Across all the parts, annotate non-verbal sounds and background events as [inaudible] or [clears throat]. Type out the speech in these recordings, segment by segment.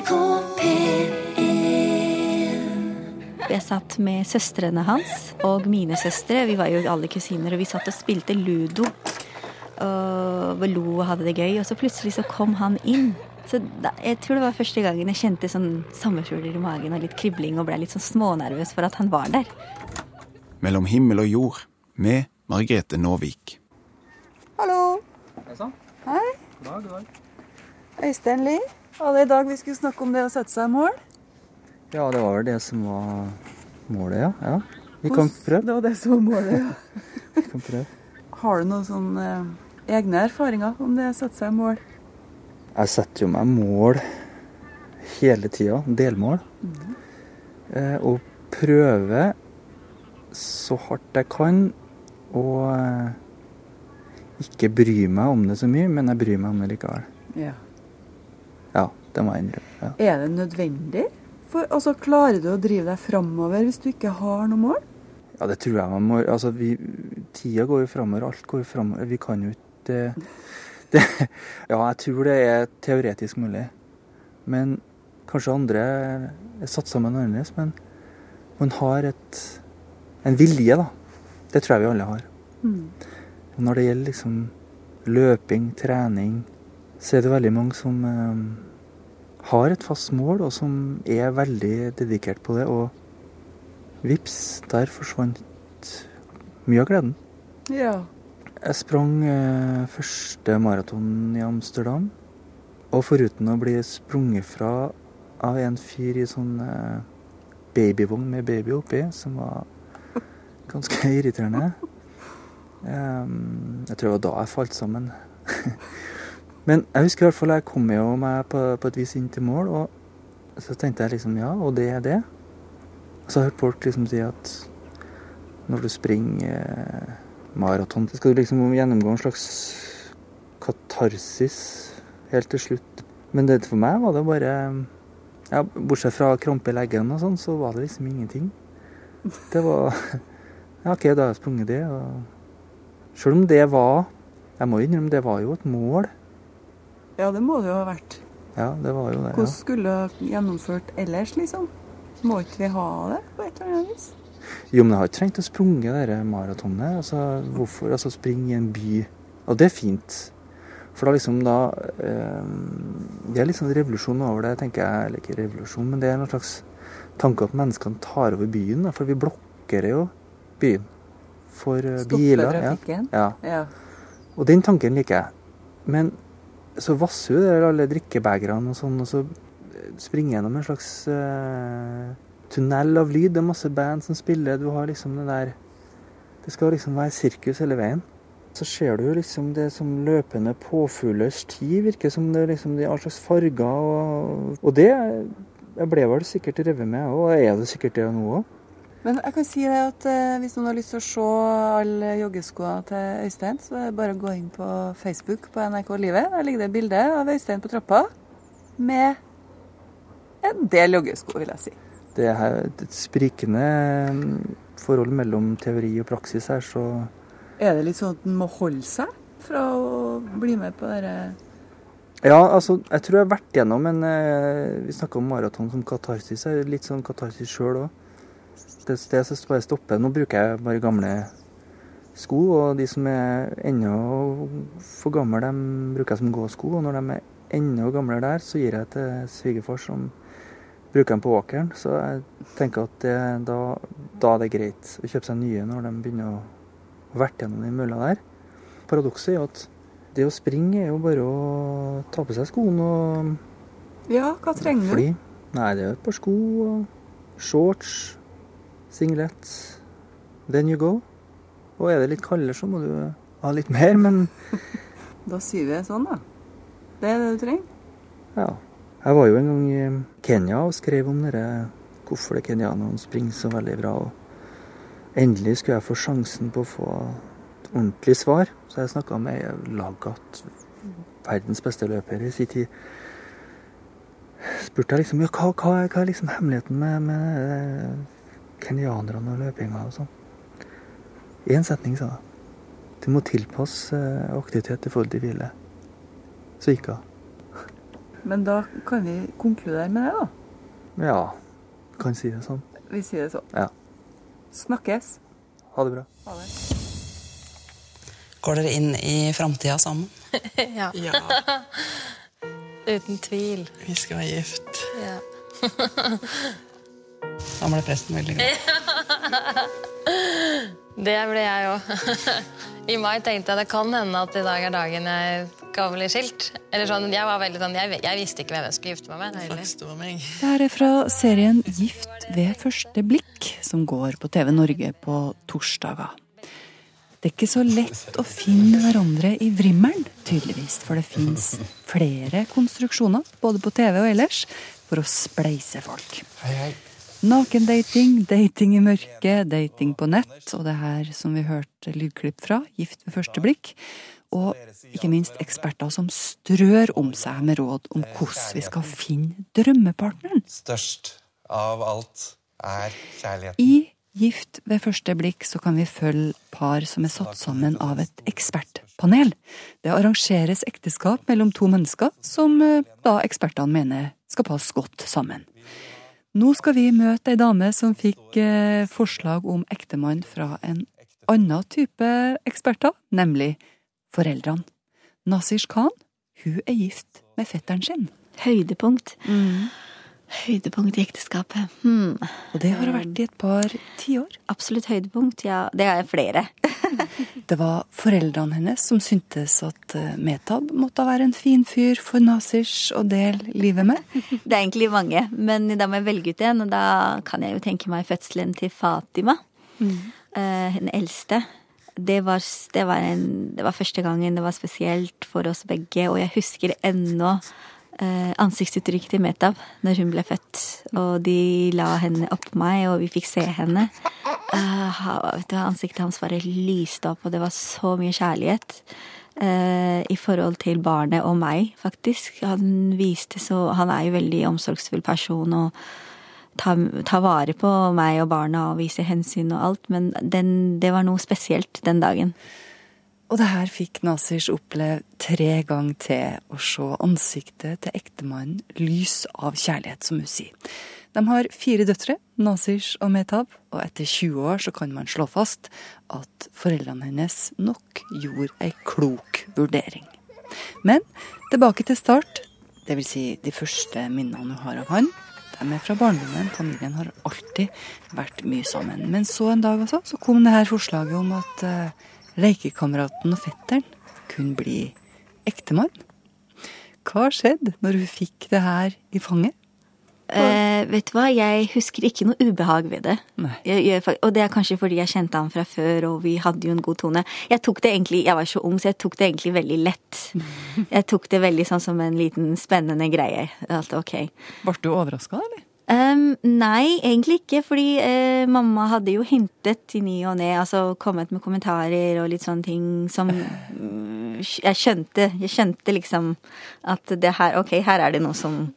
NRK Jeg satt med søstrene hans og mine søstre. Vi var jo alle kusiner, og vi satt og spilte ludo. Og lo og hadde det gøy. Og så plutselig så kom han inn. Så da, Jeg tror det var første gangen jeg kjente sånn sommerfugler i magen og litt kribling og ble litt sånn smånervøs for at han var der. Mellom himmel og jord med Margrethe Nåvik. Hallo. Hei sann. Hei. God dag, god dag. Øystein Lie. Var det i dag vi skulle snakke om det å sette seg mål? Ja, det var vel det som var målet, ja. ja. Vi kan prøve. Det var det som var målet, ja. [laughs] Vi kan prøve. Har du noen sånne eh, egne erfaringer om det å sette seg mål? Jeg setter jo meg mål hele tida, delmål. Eh, og prøver så hardt jeg kan å eh, ikke bry meg om det så mye, men jeg bryr meg om det likevel. Ja. Det må jeg innrømme. Ja. Er det nødvendig? For, altså, Klarer du å drive deg framover hvis du ikke har noe mål? Ja, det tror jeg man må Altså, vi, tida går jo framover, alt går jo framover. Vi kan jo ikke [laughs] det, Ja, jeg tror det er teoretisk mulig. Men kanskje andre er satt sammen annerledes. Men man har et, en vilje, da. Det tror jeg vi alle har. Og når det gjelder liksom løping, trening, så er det veldig mange som eh, har et fast mål, og som er veldig dedikert på det. Og vips, der forsvant mye av gleden. Ja. Jeg sprang eh, første maraton i Amsterdam. Og foruten å bli sprunget fra av en fyr i sånn eh, babyvogn med baby oppi, som var ganske irriterende [laughs] Ehm, Jeg tror det var da jeg falt sammen. [laughs] Men jeg husker i hvert fall jeg kom jo meg på, på et vis inn til mål, og så tenkte jeg liksom ja, og det er det. Og så har jeg hørt folk liksom si at når du springer maraton, så skal du liksom gjennomgå en slags katarsis helt til slutt. Men det for meg var det bare ja, Bortsett fra krampe i leggen og sånn, så var det liksom ingenting. Det var [laughs] Ja, OK, da har jeg sprunget det. og Sjøl om det var Jeg må innrømme, det var jo et mål. Ja, det må det jo ha vært. Ja, det var jo det. Hvordan skulle du gjennomført ellers, liksom? Må ikke vi ha det på et eller annet vis? Jo, men jeg har ikke trengt å sprunge det maratonet. Altså, hvorfor altså, springe i en by? Og det er fint. For da liksom da eh, Det er litt sånn revolusjon over det, tenker jeg. Eller ikke revolusjon, men det er en slags tanke at menneskene tar over byen. Da, for vi blokkerer jo byen for eh, Stoppe biler. Stopper trafikken? Ja. Ja. Og den tanken liker jeg. Men så vasser jo alle drikkebegerne og sånn, og så springer gjennom en slags uh, tunnel av lyd. Det er masse band som spiller. Du har liksom det der Det skal liksom være sirkus hele veien. Så ser du jo liksom det som løpende påfuglers tid. Virker som det er liksom de all slags farger. Og, og det jeg ble vel sikkert revet med, og er det sikkert det nå òg. Men jeg kan si det at eh, hvis noen har lyst til å se alle joggeskoene til Øystein, så er det bare å gå inn på Facebook på NRK Livet. Der ligger det bilde av Øystein på trappa med en del joggesko, vil jeg si. Det er et sprikende mm, forhold mellom teori og praksis her, så Er det litt sånn at en må holde seg fra å bli med på dette? Ja, altså, jeg tror jeg har vært gjennom en eh, Vi snakka om maraton som katarsis. Jeg er litt sånn katarsis sjøl òg. Det, det som bare stopper. Nå bruker jeg bare gamle sko, og de som er ennå for gamle, de bruker jeg som gåsko. Og når de er enda gamlere der, så gir jeg til svigerfar, som bruker dem på åkeren. Så jeg tenker at det, da, da er det greit å kjøpe seg nye når de begynner å verte gjennom den mølla der. Paradokset er jo at det å springe er jo bare å ta på seg skoene og Ja, hva trenger fly. Nei, det er et par sko og shorts, singlet. Then you go. Og er det litt kaldere, så må du ha litt mer, men [laughs] Da sier vi det sånn, da. Det er det du trenger. ja. Jeg var jo en gang i Kenya og skrev om dere, hvorfor det kenyanerne springer så veldig bra. og Endelig skulle jeg få sjansen på å få et ordentlig svar. Så jeg snakka med Lagat, verdens beste løper i sin tid. Spurte jeg liksom ja, hva, hva, hva er liksom hemmeligheten med, med kenyanerne og løpinga og sånn. Én setning, sa hun. Du må tilpasse eh, aktivitet i forhold til hvile. Så gikk hun. Men da kan vi konkludere med det, da. Ja, kan si det sånn. Vi sier det sånn. Ja. Snakkes. Ha det bra. Ha det. Går dere inn i framtida sammen? [laughs] Ja. Ja, [laughs] Uten tvil. vi skal være gift. Ja. [laughs] Da ble presten veldig glad. [laughs] Det ble jeg òg. [laughs] I mai tenkte jeg det kan hende at i dag er dagen jeg skal bli skilt. Eller sånn, jeg var veldig sånn, jeg, jeg visste ikke hvem jeg skulle gifte meg med. Heller. Det her er fra serien Gift ved første blikk, som går på TV Norge på torsdager. Det er ikke så lett å finne hverandre i vrimmelen, tydeligvis, for det fins flere konstruksjoner, både på TV og ellers, for å spleise folk. Hei, hei. Nakendating, dating i mørket, dating på nett, og det her som vi hørte lydklipp fra, Gift ved første blikk. Og ikke minst eksperter som strør om seg med råd om hvordan vi skal finne drømmepartneren. Størst av alt er kjærligheten. I Gift ved første blikk så kan vi følge par som er satt sammen av et ekspertpanel. Det arrangeres ekteskap mellom to mennesker som eh, da ekspertene mener skal passe godt sammen. Nå skal vi møte ei dame som fikk eh, forslag om ektemann fra en annen type eksperter, nemlig foreldrene. Nasish Khan, hun er gift med fetteren sin. Høydepunkt. Høydepunkt i ekteskapet. Hmm. Og det har vært i et par tiår. Absolutt høydepunkt. Ja, det er flere. [laughs] Det var foreldrene hennes som syntes at eh, Metab måtte være en fin fyr for Nasish å dele livet med. [laughs] Det er egentlig mange, men da må jeg velge ut en, og da kan jeg jo tenke meg fødselen til Fatima. Eh, den eldste. Det var, det, var en, det var første gangen det var spesielt for oss begge, og jeg husker ennå eh, ansiktsuttrykket til Metab når hun ble født. Og de la henne oppå meg, og vi fikk se henne. Uh, ansiktet hans bare lyste opp, og det var så mye kjærlighet. Uh, I forhold til barnet og meg, faktisk. Han viste så Han er jo veldig omsorgsfull person og tar tar vare på meg og barna og viser hensyn og alt, men den, det var noe spesielt den dagen. Og det her fikk Nasish oppleve tre ganger til å se ansiktet til ektemannen lys av kjærlighet, som hun sier. De har fire døtre, Nasish og Metab, og etter 20 år så kan man slå fast at foreldrene hennes nok gjorde ei klok vurdering. Men tilbake til start, vil si de første minnene hun har av han. De er fra barndommen, familien har alltid vært mye sammen. Men så en dag altså, så kom det her forslaget om at eh, lekekameraten og fetteren kunne bli ektemann. Hva skjedde når hun fikk det her i fanget? Eh, vet du hva, jeg husker ikke noe ubehag ved det. Jeg, jeg, og det er kanskje fordi jeg kjente han fra før, og vi hadde jo en god tone. Jeg tok det egentlig, jeg var så ung, så jeg tok det egentlig veldig lett. [laughs] Jeg tok det veldig sånn som en liten spennende greie. Alt ok. Ble du overraska, eller? Ehm, nei, egentlig ikke, fordi uh, mamma hadde jo hintet i ny og ne, altså kommet med kommentarer og litt sånne ting som mm, jeg skjønte. Jeg skjønte liksom at det her, ok, her er det noe som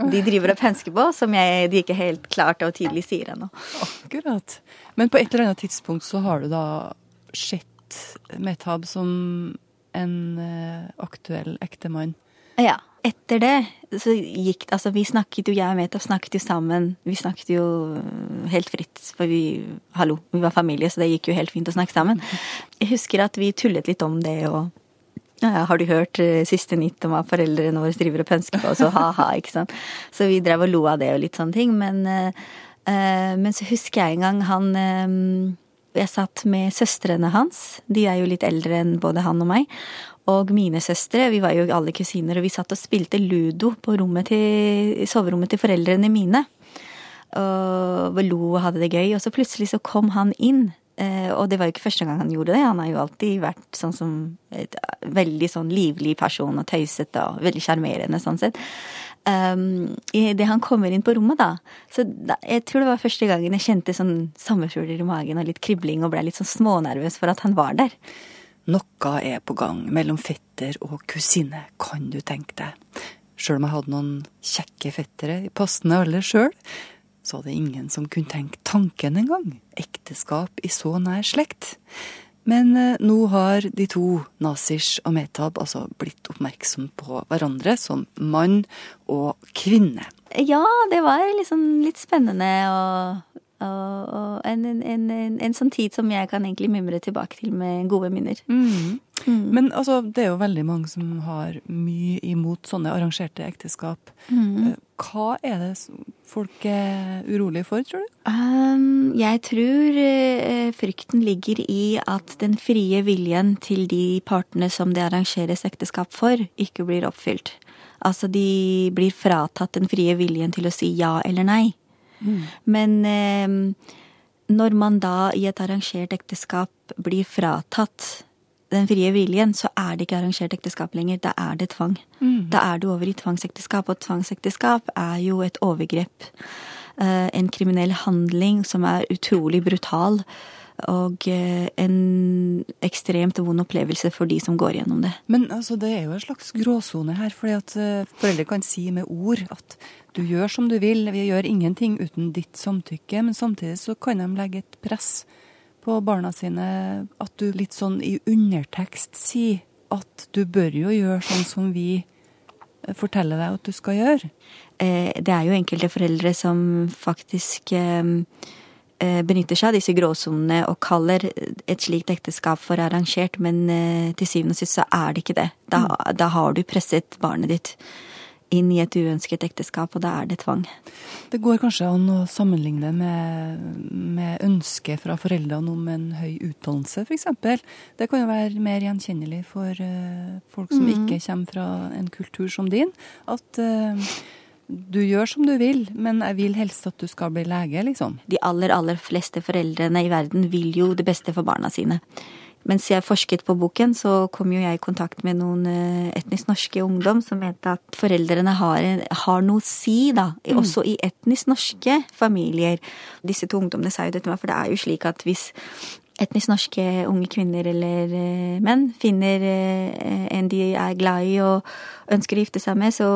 de driver og pensker på, som jeg, de ikke helt klart og tydelig sier ennå. Akkurat. Men på et eller annet tidspunkt så har du da sett Methab som en uh, aktuell ektemann. Ja. Etter det så gikk Altså, vi snakket jo, jeg og Meta snakket jo sammen. Vi snakket jo helt fritt, for vi Hallo, vi var familie, så det gikk jo helt fint å snakke sammen. Jeg husker at vi tullet litt om det, og ja, har du hørt eh, siste nytt om hva foreldrene våre driver og pønsker på, og så ha-ha, [laughs] ikke sant. Så vi drev og lo av det og litt sånne ting, men eh, eh, Men så husker jeg en gang han øh, Jeg satt med søstrene hans. De er jo litt eldre enn både han og meg. Og mine søstre, vi var jo alle kusiner, og vi satt og spilte ludo på til, soverommet til foreldrene mine. Og lo og hadde det gøy, og så plutselig så kom han inn. Eh, Og det var jo ikke første gang han gjorde det. Han har jo alltid vært sånn som et veldig sånn livlig person og tøysete og veldig sjarmerende sånn sett. Um, Idet han kommer inn på rommet, da Så da, jeg tror det var første gangen jeg kjente sånn sommerfugler i magen og litt kribling og ble litt sånn smånervøs for at han var der. Noe er på gang mellom fetter og kusine, kan du tenke deg. Sjøl om jeg hadde noen kjekke fettere i passende alder sjøl, så var det ingen som kunne tenke tanken engang. Ekteskap i så nær slekt. Men eh, nå har de to, Nasish og Metab, altså blitt oppmerksom på hverandre som mann og kvinne. Ja, det var liksom litt spennende og, og, en, en, en, en, en sånn tid som jeg kan egentlig mimre tilbake til med gode minner. Mm. Men altså, det er jo veldig mange som har mye imot sånne arrangerte ekteskap. Mm. Eh, Hva er det folk er urolige for, tror du? Um, jeg tror uh, frykten ligger i at den frie viljen til de partene som det arrangeres ekteskap for, ikke blir oppfylt. Altså de blir fratatt den frie viljen til å si ja eller nei. Men eh, når man da i et arrangert ekteskap blir fratatt den frie viljen, så er det ikke arrangert ekteskap lenger. Da er det tvang. Da er du over i tvangsekteskap, og tvangsekteskap er jo et overgrep. Eh, en kriminell handling som er utrolig brutal. Og eh, en ekstremt vond opplevelse for de som går gjennom det. Men altså, det er jo en slags gråsone her, fordi at eh, foreldre kan si med ord at du gjør som du vil, vi gjør ingenting uten ditt samtykke, men samtidig så kan de legge et press på barna sine at du litt sånn i undertekst sier at du bør jo gjøre sånn som vi eh, forteller deg at du skal gjøre. Det er jo enkelte foreldre som faktisk eh, benytter seg av disse gråsonene og kaller et slikt ekteskap for arrangert, men eh, til syvende og sist så er det ikke det. Da, da har du presset barnet ditt inn i et uønsket ekteskap, og da er det tvang. Det går kanskje an å sammenligne med, med ønsket fra foreldrene om en høy utdannelse, f.eks. Det kan jo være mer gjenkjennelig for uh, folk som ikke kommer fra en kultur som din. At eh, du gjør som du vil, men jeg vil helst at du skal bli lege, liksom. De aller, aller fleste foreldrene i verden vil jo det beste for barna sine. Mens jeg forsket på boken, så kom jo jeg i kontakt med noen eh, etnisk norske ungdom som mente at foreldrene har, har noe å si, da, også i etnisk norske familier. Disse to ungdommene sa jo dette, for det er jo slik at hvis etnisk norske unge kvinner eller eh, menn finner eh, en de er glad i og ønsker å gifte seg med, så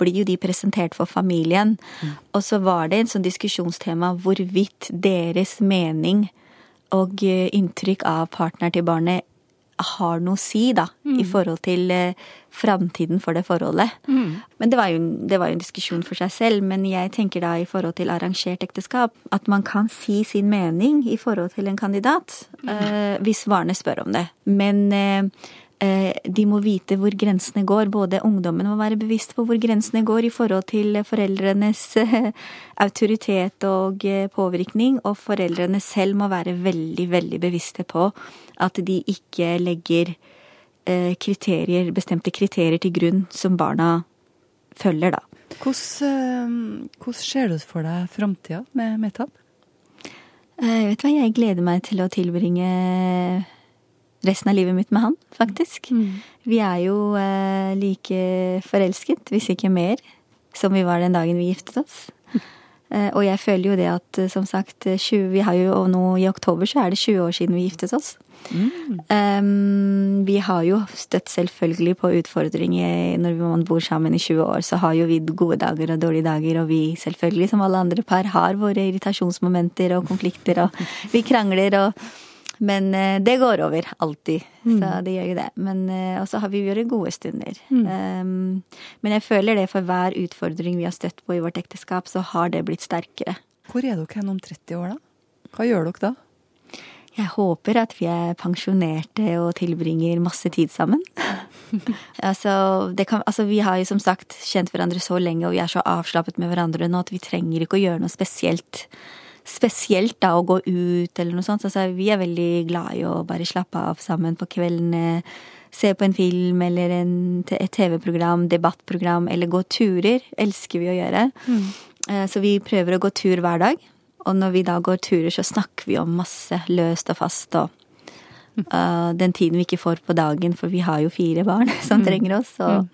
blir jo de presentert for familien. Og så var det en sånn diskusjonstema hvorvidt deres mening og eh, inntrykk av partner til barnet har noe å si, da, i forhold til eh, framtiden for det forholdet. Men det var, jo, det var jo en diskusjon for seg selv. Men jeg tenker da i forhold til arrangert ekteskap, at man kan si sin mening i forhold til en kandidat, eh, hvis varene spør om det. Men eh, de må vite hvor grensene går. Både ungdommen må være bevisst på hvor grensene går i forhold til foreldrenes eh, autoritet og eh, påvirkning, og foreldrene selv må være veldig, veldig bevisste på at de ikke legger eh, kriterier, bestemte kriterier til grunn som barna følger, da. Hvordan, eh, hvordan ser du for deg framtida med Metab? Eh, vet hva, jeg gleder meg til å tilbringe resten av livet mitt med han, faktisk. Vi er jo eh, like forelsket, hvis ikke mer, som vi var den dagen vi giftet oss. [laughs] Eh, og jeg føler jo det at, eh, som sagt, eh, 20, vi har jo og nå i oktober så er det 20 år siden vi giftet oss. Um, vi har jo støtt selvfølgelig på utfordringer når man bor sammen i 20 år. Så har jo vi gode dager og dårlige dager, og vi selvfølgelig, som alle andre par, har våre irritasjonsmomenter og konflikter, og vi krangler og Men eh, det går over, alltid. Så det gjør jo det. Men så også har vi vært gode stunder. Um, men jeg føler det for hver utfordring vi har støtt på i vårt ekteskap, så har det blitt sterkere. Hvor er dere hen om 30 år, da? Hva gjør dere da? Jeg håper at vi er pensjonerte og tilbringer masse tid sammen. [laughs] altså, det kan, altså, vi har jo som sagt kjent hverandre så lenge, og vi er så avslappet med hverandre nå at vi trenger ikke å gjøre noe spesielt. Spesielt da å gå ut eller noe sånt. Altså, vi er veldig glad i å bare slappe av sammen på kveldene. Se på en film eller en, et TV-program, debattprogram, eller gå turer. Elsker vi å gjøre. Mm. Så vi prøver å gå tur hver dag. Og når vi da går turer, så snakker vi om masse løst og fast og uh, den tiden vi ikke får på dagen, for vi har jo fire barn [laughs] som trenger oss. Og,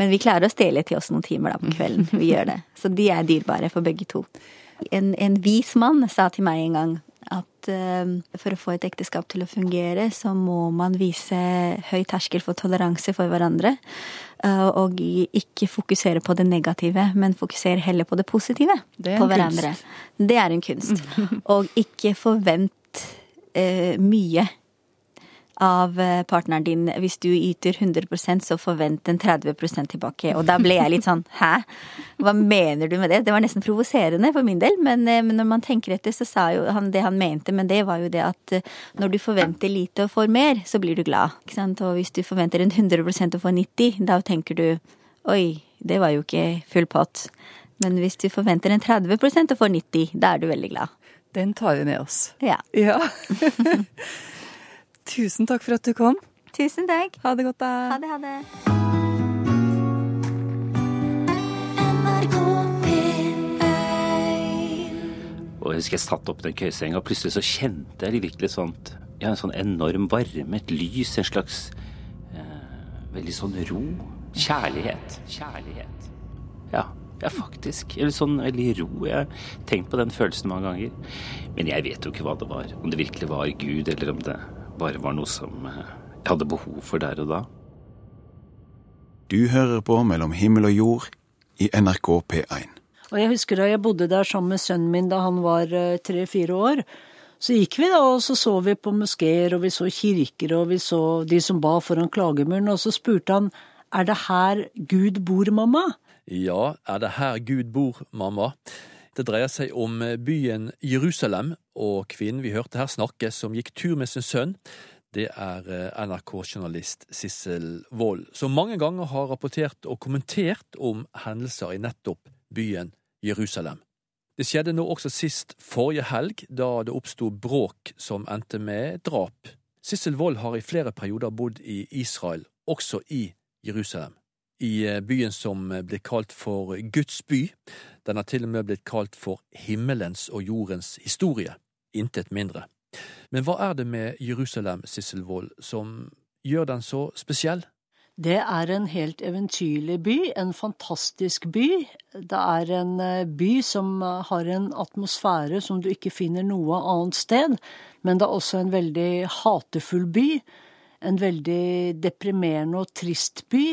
Men vi klarer å stjele til oss noen timer da på [laughs] kvelden. Vi gjør det. Så de er dyrebare for begge to. En, en vis mann sa til meg en gang at uh, for å få et ekteskap til å fungere, så må man vise høy terskel for toleranse for hverandre. uh, og ikke fokusere på det negative, men fokusere heller på det positive Det på hverandre. kunst. Det er en kunst. [laughs] og ikke forvent eh, mye av eh, partneren din. Hvis du yter 100% så forvent en 30% tilbake. Og da ble jeg litt sånn hæ? Hva mener du med det? Det var nesten provoserende for min del, men, eh, men, når man tenker etter, så sa jo han det han mente men det, var jo det at eh, når du forventer lite og får mer, så blir du glad. Ikke sant? Og hvis du forventer en 100% og får 90, da tenker du oi, det var jo ikke full pott. Men hvis du forventer en 30% og får 90, da er du veldig glad. Den tar vi med oss. Ja. ja. [laughs] Tusen takk for at du kom. Tusen takk. Ha det godt, da. Ha det, ha det. Og jeg husker jeg satt opp den køyesenga, og plutselig så kjente jeg virkelig sånt Ja, en sånn enorm varme, et lys, en slags eh, veldig sånn ro. Kjærlighet. Kjærlighet. Ja, ja, faktisk. Eller sånn veldig ro. Jeg har tenkt på den følelsen mange ganger. Men jeg vet jo ikke hva det var. Om det virkelig var Gud, eller om det bare var noe som eh, jeg hadde behov for der og da. Du hører på Mellom himmel og jord i NRK P1. Og jeg husker da jeg bodde der sammen med sønnen min da han var eh, tre-fire år. Så gikk vi da, og så så vi på moskeer, og vi så kirker, og vi så de som ba foran klagemuren, og så spurte han er det her Gud bor, mamma? Ja, er det her Gud bor, mamma? Det dreier seg om eh, byen Jerusalem, og kvinnen vi hørte her snakke, som gikk tur med sin sønn, det er eh, NRK-journalist Sissel Wold, som mange ganger har rapportert og kommentert om hendelser i nettopp byen Jerusalem. Det skjedde nå også sist forrige helg, da det oppsto bråk som endte med drap. Sissel Wold har i flere perioder bodd i Israel, også i Jerusalem. I eh, byen som blir kalt for Guds by. Den har til og med blitt kalt for himmelens og jordens historie. Intet mindre. Men hva er det med Jerusalem, Sisselvold, som gjør den så spesiell? Det er en helt eventyrlig by, en fantastisk by. Det er en eh, by som eh, har en atmosfære som du ikke finner noe annet sted. Men det er også en veldig hatefull by. En veldig deprimerende og trist by.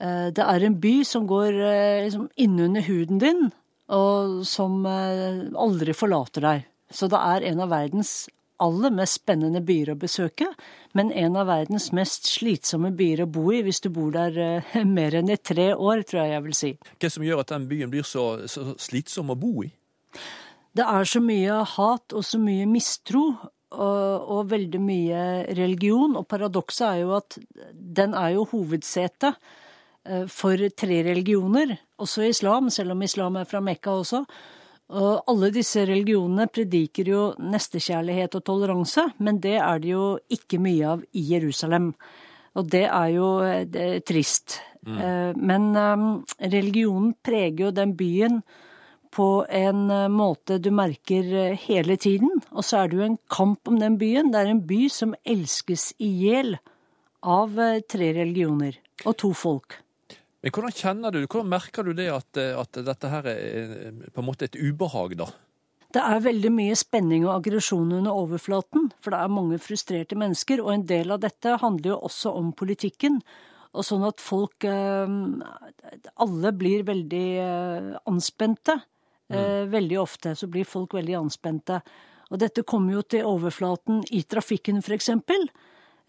Eh, det er en by som går liksom innunder huden din, og som aldri forlater deg. Så det er en av verdens aller mest spennende byer å besøke, men en av verdens mest slitsomme byer å bo i hvis du bor der eh, [laughs] mer enn i tre år, tror jeg jeg vil si. Hva som gjør at den byen blir så, så slitsom å bo i? Det er så mye hat og så mye mistro. Og, og veldig mye religion. Og paradokset er jo at den er jo hovedsetet eh, for tre religioner, også islam, selv om islam er fra Mekka også. Og alle disse religionene prediker jo nestekjærlighet og toleranse, men det er det jo ikke mye av i Jerusalem. Og det er jo det er trist. Mm. Eh, men religionen preger jo den byen på en måte du merker hele tiden. Og så er det jo en kamp om den byen. Det er en by som elskes i hjel av tre religioner og to folk. Men hvordan kjenner du, hvordan merker du det at, at dette her er på en måte et ubehag, da? Det er veldig mye spenning og aggresjon under overflaten, for det er mange frustrerte mennesker, og en del av dette handler jo også om politikken. Og sånn at folk eh, Alle blir veldig eh, anspente. Mm. Eh, veldig ofte så blir folk veldig anspente. Og dette kommer jo til overflaten i trafikken, for eksempel.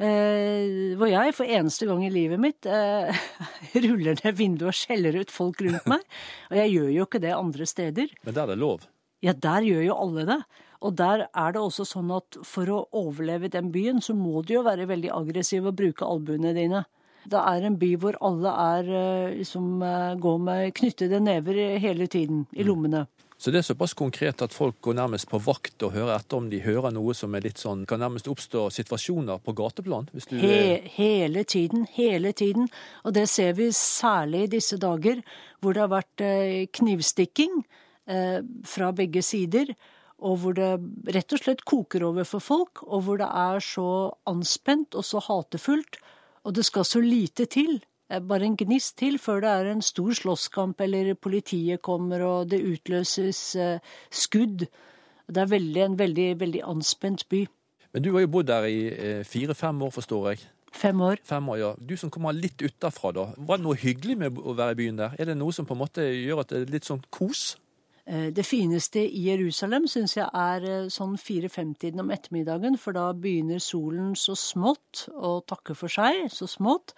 Hvor jeg for eneste gang i livet mitt eh, [laughs] ruller ned vinduet og skjeller ut folk rundt meg. Og jeg gjør jo ikke det andre steder. Men der er det lov? Ja, der gjør jo alle det. Og der er det også sånn at for å overleve i den byen, så må du jo være veldig aggressiv og bruke albuene dine. Det er en by hvor alle er eh, liksom eh, går med knyttede never hele tiden i mm. lommene. Så det er såpass konkret at folk går nærmest på vakt og hører etter om de hører noe som er litt sånn Kan nærmest oppstå situasjoner på gateplan? Hvis du He hele tiden, hele tiden. Og det ser vi særlig i disse dager, hvor det har vært eh, knivstikking eh, fra begge sider. Og hvor det rett og slett koker over for folk, og hvor det er så anspent og så hatefullt. Og det skal så lite til Eh, bare en gnist til før det er en stor slåsskamp eller politiet kommer og det utløses eh, skudd. Det er veldig, en veldig, veldig anspent by. Men du har jo bodd der i eh, fire-fem år, forstår jeg. Fem år. Fem år, ja. Du som kommer litt utafra, da. Var det noe hyggelig med å være i byen der? Er det noe som på en måte gjør at det er litt sånn kos? Eh, det fineste i Jerusalem syns jeg er eh, sånn fire-fem-tiden om ettermiddagen, for da begynner solen så smått å takke for seg, så smått,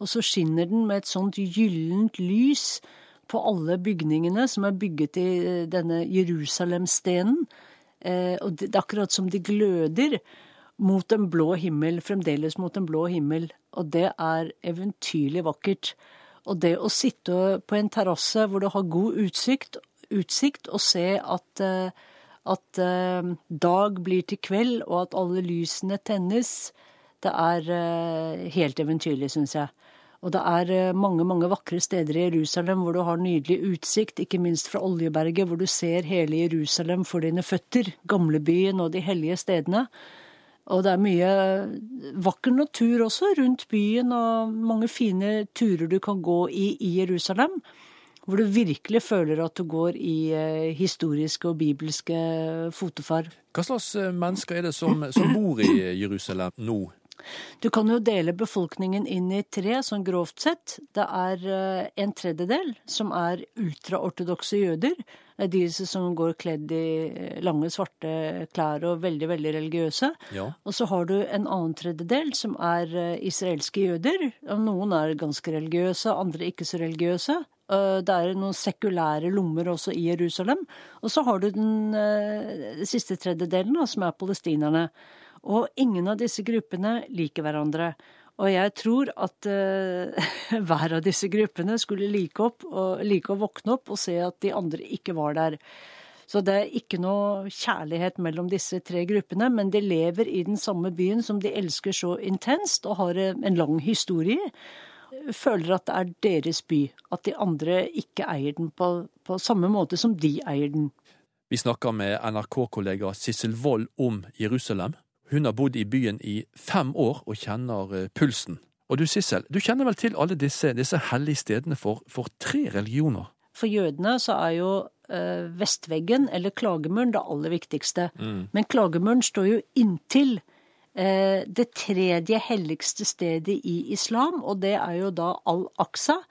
og så skinner den med et sånt gyllent lys på alle bygningene som er bygget i eh, denne Jerusalemstenen. Og det er akkurat som de gløder mot en blå himmel, fremdeles mot en blå himmel. Og det er eventyrlig vakkert. Og det å sitte på en terrasse hvor du har god utsikt, utsikt og se at, eh, at eh, dag blir til kveld, og at alle lysene tennes, det er eh, helt eventyrlig, syns jeg. Og det er mange mange vakre steder i Jerusalem hvor du har nydelig utsikt, ikke minst fra Oljeberget, hvor du ser hele Jerusalem for dine føtter, gamlebyen og de hellige stedene. Og det er mye vakker natur også rundt byen, og mange fine turer du kan gå i i Jerusalem. Hvor du virkelig føler at du går i eh, historiske og bibelske fotofar. Hva slags eh, mennesker er det som, som bor i Jerusalem nå? Du kan jo dele befolkningen inn i tre, sånn grovt sett. Det er eh, en tredjedel som er ultraortodokse jøder. Det er de som går kledd i lange, svarte klær og veldig, veldig religiøse. Ja. Og så har du en annen tredjedel som er israelske jøder. Noen er ganske religiøse, andre ikke så religiøse. Eh, det er noen sekulære lommer også i Jerusalem. Og så har du den, eh, siste tredjedelen, som er palestinerne. Og ingen av disse gruppene liker hverandre. Og jeg tror at uh, [laughs] hver av disse gruppene skulle like, opp, og, like å våkne opp og se at de andre ikke var der. Så det er ikke noe kjærlighet mellom disse tre gruppene, men de lever i den samme byen som de elsker så intenst og har en lang historie føler at det er deres by. At de andre ikke eier den på, på samme måte som de eier den. Vi snakker med NRK-kollega Sissel Wold om Jerusalem. Hun har bodd i byen i fem år og kjenner eh, pulsen. Og du Sissel, du kjenner vel til alle disse, disse hellige stedene for, for, tre religioner? For jødene så er jo øh, vestveggen, eller klagemuren, det aller viktigste. Mm. Men klagemuren står jo inntil Eh, det tredje helligste stedet i islam, og det er jo da al-Aqsa.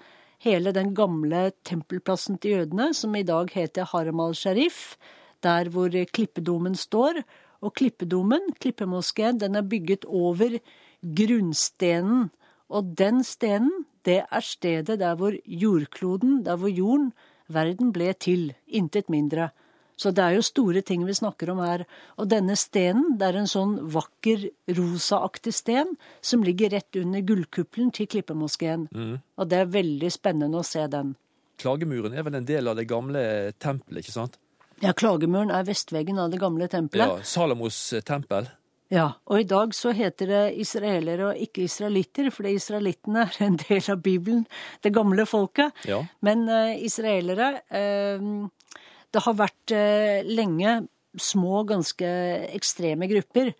Hele den gamle tempelplassen til jødene, som i dag heter Haram al-Sharif, der hvor klippedomen står. Og klippedomen, klippemoskeen, den er bygget over grunnstenen. Og den stenen, det er stedet der hvor jordkloden, der hvor jorden, verden ble til. Intet mindre. Så det er jo store ting vi snakker om her. Og denne stenen, det er en sånn vakker rosaaktig sten som ligger rett under gullkuppelen til Klippemoskeen. Mm. Og det er veldig spennende å se den. Klagemuren er vel en del av det gamle tempelet, ikke sant? Ja, klagemuren er vestveggen av det gamle tempelet. Ja, Salomos eh, tempel. Ja, og i dag så heter det israelere og ikke israelitter, fordi israelittene er en del av Bibelen, det gamle folket. Ja. Men uh, israelere uh, det har vært uh, lenge små, ganske ekstreme grupper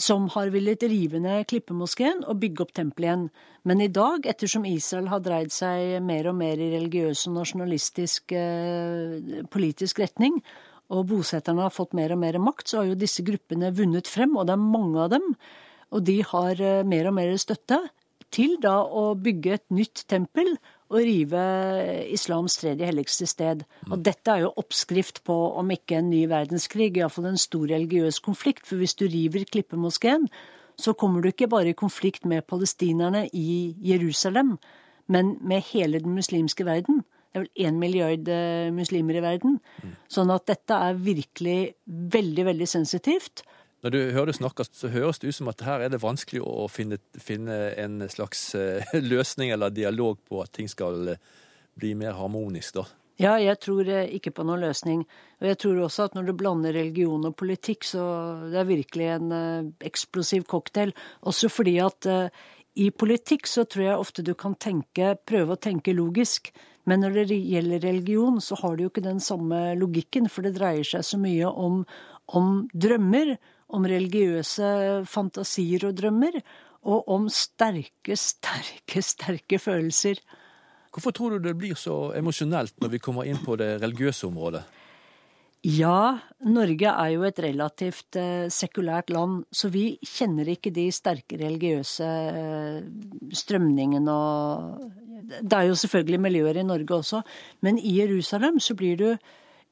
som har villet rive ned Klippemoskeen og bygge opp tempelet igjen. Men i dag, ettersom Israel har dreid seg mer og mer i religiøs og nasjonalistisk eh, politisk retning, og bosetterne har fått mer og mer makt, så har jo disse gruppene vunnet frem, og det er mange av dem. Og de har eh, mer og mer støtte til da å bygge et nytt tempel å rive islams tredje helligste sted. Og dette er jo oppskrift på, om ikke en ny verdenskrig, iallfall en stor religiøs konflikt. For hvis du river Klippemoskeen, så kommer du ikke bare i konflikt med palestinerne i Jerusalem, men med hele den muslimske verden. Det er vel én milliard eh, muslimer i verden. Sånn at dette er virkelig veldig, veldig sensitivt. Når du hører det snakkes, så høres det ut som at her er det vanskelig å finne, finne en slags uh, løsning eller dialog på at ting skal uh, bli mer harmonisk, da. Ja, jeg tror uh, ikke på noen løsning. Og jeg tror også at når du blander religion og politikk, så det er virkelig en eksplosiv cocktail. Også fordi at i politikk så tror jeg ofte du kan tenke, prøve å tenke logisk. Men når det gjelder religion, så har du jo ikke den samme logikken, for det dreier seg så mye om, om drømmer om religiøse fantasier og drømmer, og om sterke, sterke, sterke følelser. Hvorfor tror du det blir så emosjonelt når vi kommer inn på det religiøse området? Ja, Norge er jo et relativt eh, sekulært land, så vi kjenner ikke de sterke religiøse eh, strømningene og Det er jo selvfølgelig miljøer i Norge også, men i Jerusalem så blir du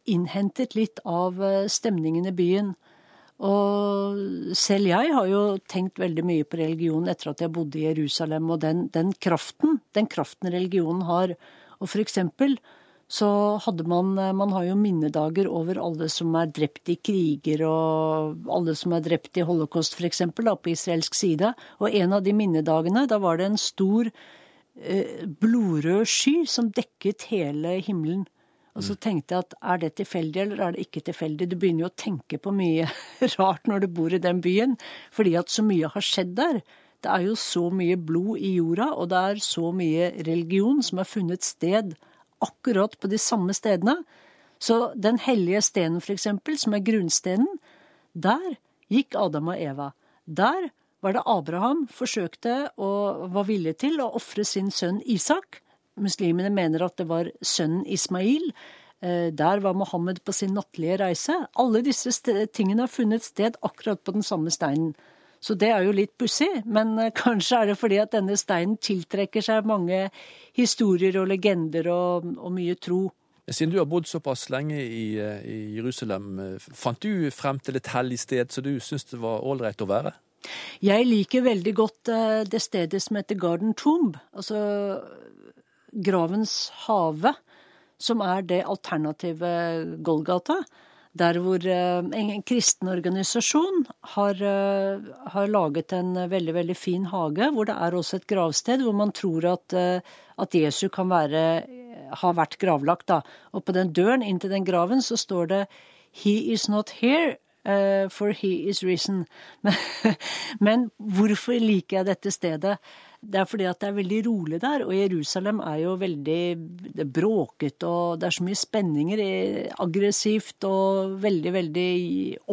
innhentet litt av eh, stemningen i byen. Og selv jeg har jo tenkt veldig mye på religion etter at jeg bodde i Jerusalem, og den, den kraften, den kraften religionen har. Og for eksempel så hadde man Man har jo minnedager over alle som er drept i kriger, og alle som er drept i holocaust, da, på israelsk side. Og en av de minnedagene, da var det en stor eh, blodrød sky som dekket hele himmelen. Og så tenkte jeg at er det tilfeldig, eller er det ikke tilfeldig? Du begynner jo å tenke på mye [laughs] rart når du bor i den byen, fordi at så mye har skjedd der. Det er jo så mye blod i jorda, og det er så mye religion som har funnet sted akkurat på de samme stedene. Så Den hellige stenen, for eksempel, som er grunnstenen, der gikk Adam og Eva. Der var det Abraham forsøkte og var villig til å ofre sin sønn Isak. Muslimene mener at det var sønnen Ismail. Eh, der var Mohammed på sin nattlige reise. Alle disse tingene har funnet sted akkurat på den samme steinen. Så det er jo litt pussig, men eh, kanskje er det fordi at denne steinen tiltrekker seg mange historier og legender og, og mye tro. Siden du har bodd såpass lenge i, eh, i Jerusalem, fant du frem til et hellig sted som du syns det var ålreit å være? Jeg liker veldig godt det stedet som heter Garden Tomb. Altså Gravens hage, som er det alternative Golgata. Der hvor eh, en kristen organisasjon har, eh, har, laget en veldig veldig fin hage, hvor det er også et gravsted hvor man tror at, eh, at Jesu kan være, har vært gravlagt. Da. Og på den døren inn til den graven så står det 'He is not here'. For he is risen. [laughs] Men, men hvorfor liker jeg dette stedet? Det er fordi at det er veldig rolig der, og Jerusalem er jo veldig bråket, og det er så mye spenninger, aggressivt og veldig, veldig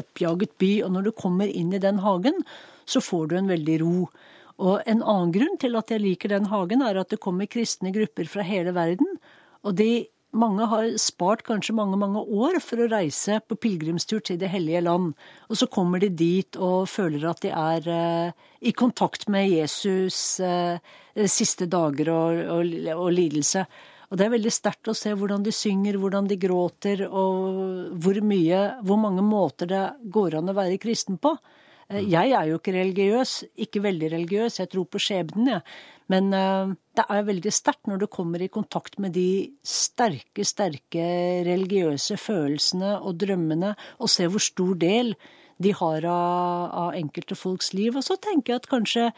oppjaget by. Og når du kommer inn i den hagen, så får du en veldig ro. Og en annen grunn til at jeg liker den hagen, er at det kommer kristne grupper fra hele verden. Og de mange har spart kanskje mange, mange år for å reise på pilegrimstur til Det hellige land. Og så kommer de dit og føler at de er eh, i kontakt med Jesus eh, siste dager og, og, og, lidelse. Og det er veldig sterkt å se hvordan de synger, hvordan de gråter, og hvor mye, hvor mange måter det går an å være kristen på. Eh, jeg er jo ikke religiøs, ikke veldig religiøs, jeg tror på skjebnen, jeg. Ja. Men uh, det er veldig sterkt når du kommer i kontakt med de sterke, sterke religiøse følelsene og drømmene, og ser hvor stor del de har av, av enkelte folks liv. Og så tenker jeg at kanskje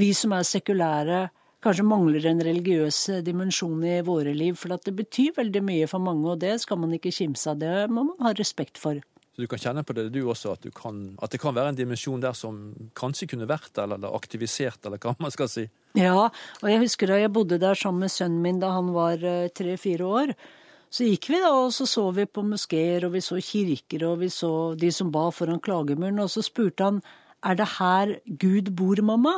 vi som er sekulære, kanskje mangler en religiøs dimensjon i våre liv. For det betyr veldig mye for mange, og det skal man ikke kimse av. Det må man ha respekt for. Du kan kjenne på det du også, at, du kan, at det kan være en dimensjon der som kanskje kunne vært der, eller aktivisert, eller hva man skal si? Ja, og jeg husker da jeg bodde der sammen med sønnen min da han var eh, tre-fire år. Så gikk vi da, og så så vi på moskeer, og vi så kirker, og vi så de som ba foran klagemuren, og så spurte han er det her Gud bor, mamma?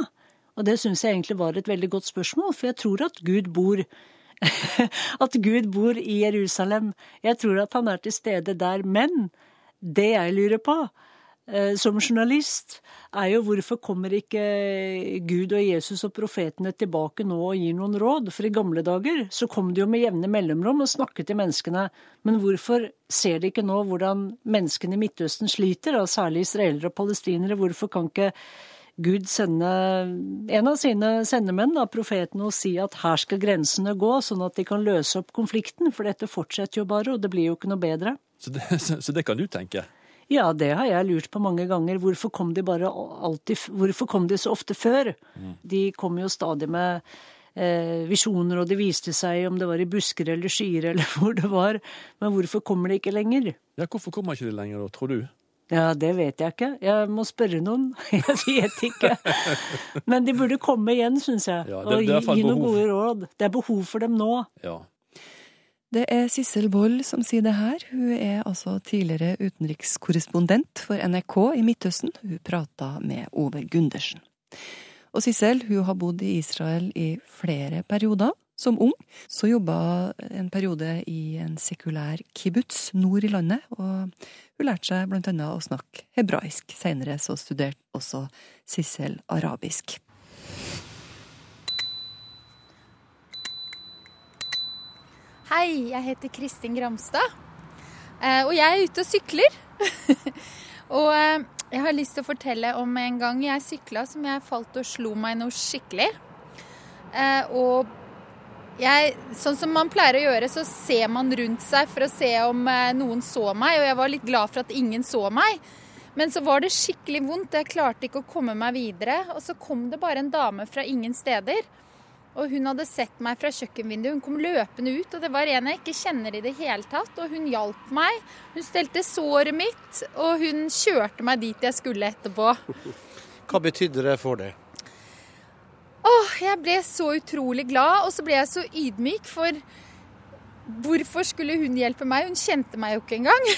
Og det syns jeg egentlig var et veldig godt spørsmål, for jeg tror at Gud bor [laughs] at Gud bor i Jerusalem. Jeg tror at han er til stede der. Men det jeg lurer på, Eh, som journalist, er jo hvorfor kommer ikke Gud og Jesus og profetene tilbake nå og gir noen råd? For i gamle dager så kom de jo med jevne mellomrom og snakket til menneskene. Men hvorfor ser de ikke nå hvordan menneskene i Midtøsten sliter, og særlig israelere og palestinere? Hvorfor kan ikke Gud sende en av sine sendemenn, da, profeten, og si at her skal grensene gå, sånn at de kan løse opp konflikten? For dette fortsetter jo bare, og det blir jo ikke noe bedre. Så det, [laughs] så det kan du tenke? Ja, det har jeg lurt på mange ganger. Hvorfor kom de bare alltid Hvorfor kom de så ofte før? Mm. De kom jo stadig med eh, visjoner, og de viste seg om det var i busker eller skyer eller [laughs] hvor det var. Men hvorfor kommer de ikke lenger? Ja, Hvorfor kommer ikke de lenger da, tror du? Ja, det vet jeg ikke. Jeg må spørre noen. [laughs] Jeg vet ikke. Men de burde komme igjen, syns jeg. Ja, det, det og gi, gi noen gode råd. Det er behov for dem nå. Ja. Det er Sissel Wold som sier det her. Hun er altså tidligere utenrikskorrespondent for NRK i Midtøsten. Hun prata med Ove Gundersen. Og Sissel hun har bodd i Israel i flere perioder. Som ung så jobba en periode i en sekulær kibbutz nord i landet, og hun lærte seg blant annet å snakke hebraisk. Seinere så studerte også Sissel arabisk. Hei, jeg heter Kristin Gramstad. Eh, og jeg er ute og sykler. [laughs] og eh, jeg har lyst til å fortelle om en gang jeg sykla som jeg falt og slo meg noe skikkelig. Eh, og jeg, sånn som man pleier å gjøre, så ser man rundt seg for å se om eh, noen så meg. Og jeg var litt glad for at ingen så meg. Men så var det skikkelig vondt. Jeg klarte ikke å komme meg videre. Og så kom det bare en dame fra ingen steder. Og hun hadde sett meg fra kjøkkenvinduet. Hun kom løpende ut, og det var en jeg ikke kjenner i det hele tatt. Og hun hjalp meg. Hun stelte såret mitt, og hun kjørte meg dit jeg skulle etterpå. Hva betydde det for deg? Åh, jeg ble så utrolig glad, og så ble jeg så ydmyk, for hvorfor skulle hun hjelpe meg? Hun kjente meg jo ikke engang.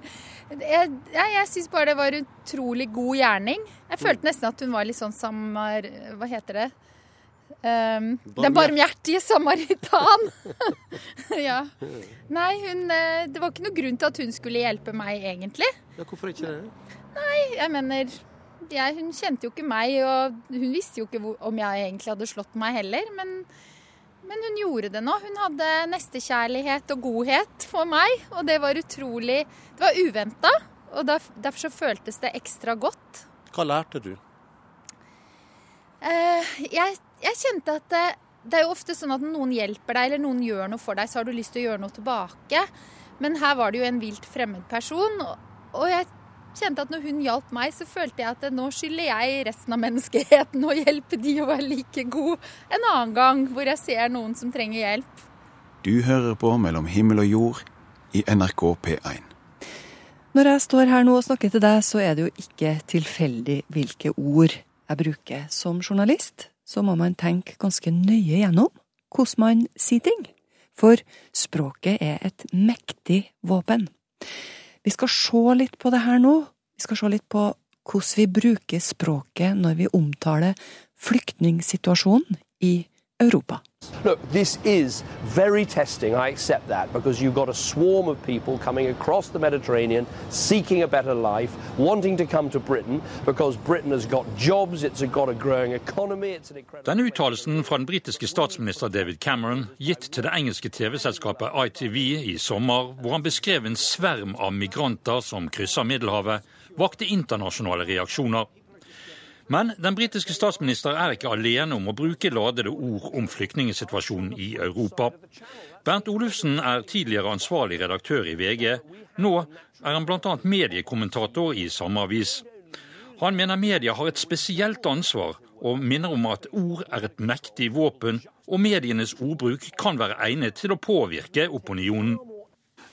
[laughs] jeg jeg, jeg syns bare det var en utrolig god gjerning. Jeg følte nesten at hun var litt sånn samar... Hva heter det? Um, den barmhjertige samaritan. [laughs] ja. Nei, hun eh, Det var ikke noe grunn til at hun skulle hjelpe meg, egentlig. Ja, hvorfor ikke det? Nei, jeg mener jeg, Hun kjente jo ikke meg, og hun visste jo ikke hvor, om jeg egentlig hadde slått meg heller. Men, men hun gjorde det nå. Hun hadde nestekjærlighet og godhet for meg, og det var utrolig Det var uventa, og derfor så føltes det ekstra godt. Hva lærte du? Eh, jeg, jeg, kjente at det, det, er jo ofte sånn at noen hjelper deg eller noen gjør noe for deg, så har du lyst til å gjøre noe tilbake. Men her var det jo en vilt fremmed person. Og jeg kjente at når hun hjalp meg, så følte jeg at nå skylder jeg resten av menneskeheten å hjelpe de å være like god en annen gang hvor jeg ser noen som trenger hjelp. Du hører på Mellom himmel og jord i NRK P1. Når jeg står her nå og snakker til deg, så er det jo ikke tilfeldig hvilke ord jeg bruker. Som journalist så må man tenke ganske nøye gjennom hvordan man sier ting. For språket er et mektig våpen. Vi skal se litt på det her nå. Vi skal se litt på hvordan vi bruker språket når vi omtaler flyktningsituasjonen i Europa. Look, this is very testing, I accept that, because you've got a swarm of people coming across the Mediterranean, seeking a better life, wanting to come to Britain, because Britain has got jobs, it's got a growing economy, it's an incredible... Denne uttalelsen fra den britiske statsminister David Cameron, gitt til det engelske TV-selskapet ITV i sommer, hvor han beskrev en sverm av migranter som krysser Middelhavet, vakte internasjonale reaksjoner. Men den britiske statsminister er ikke alene om å bruke ladede ord om flyktningsituasjonen i Europa. Bernt Olufsen er tidligere ansvarlig redaktør i VG. Nå er han bl.a. mediekommentator i samme avis. Han mener media har et spesielt ansvar, og minner om at ord er et mektig våpen, og medienes ordbruk kan være egnet til å påvirke opinionen.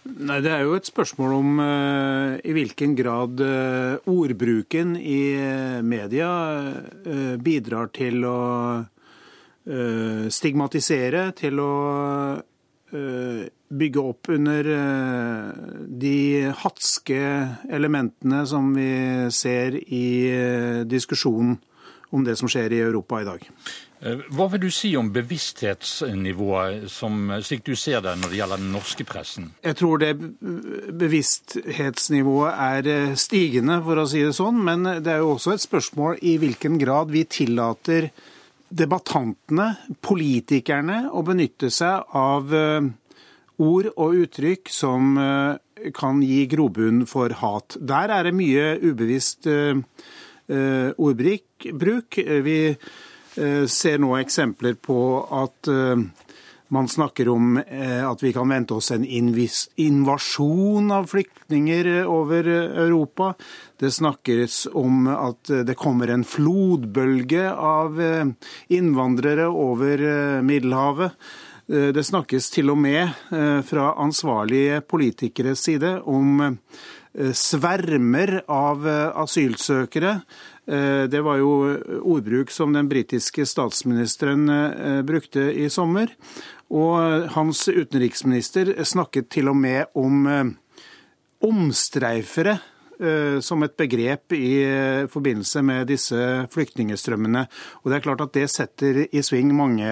Nei, Det er jo et spørsmål om uh, i hvilken grad uh, ordbruken i uh, media bidrar til å stigmatisere, til å bygge opp under de hatske elementene som vi ser i diskusjonen om det som skjer i Europa i dag. Eh, hva vil du si om bevissthetsnivået, som, slik du ser det når det gjelder den norske pressen? Jeg tror det bevissthetsnivået er eh, stigende, for å si det sånn. Men det er jo også et spørsmål i hvilken grad vi tillater debattantene, politikerne, å benytte seg av eh, ord og uttrykk som kan gi grobunn for hat. Der er det mye ubevisst ordbruk. Vi Eh, ser nå eksempler på at eh, man snakker om eh, at vi kan vente oss en invasjon av flyktninger over Europa. Det snakkes om at det kommer en flodbølge av innvandrere over Middelhavet. Det snakkes til og med fra ansvarlige politikeres side om svermer av asylsøkere Eh, det var jo ordbruk som den britiske statsministeren eh, brukte i sommer. Og hans utenriksminister snakket til og med om eh, omstreifere som et begrep i forbindelse med disse flyktningstrømmene. Og det er klart at det setter i sving mange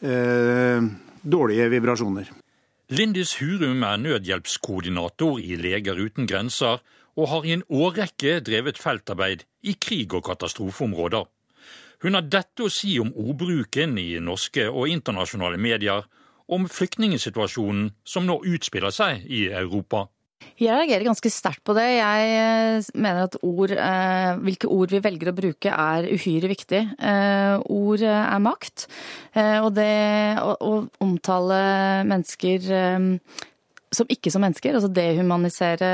eh, dårlige vibrasjoner. Lindis Hurum er nødhjelpskoordinator i Leger uten grenser, og har i en årrekke drevet feltarbeid i krig- og katastrofeområder. Hun har dette å si om ordbruken i norske og internasjonale medier om flyktningsituasjonen som nå utspiller seg i Europa. Jeg reagerer ganske sterkt på det. Jeg eh, mener at ord, eh, hvilke ord vi velger å bruke er uhyre viktig. Eh, ord er makt, og det å, omtale mennesker som ikke som mennesker, altså dehumanisere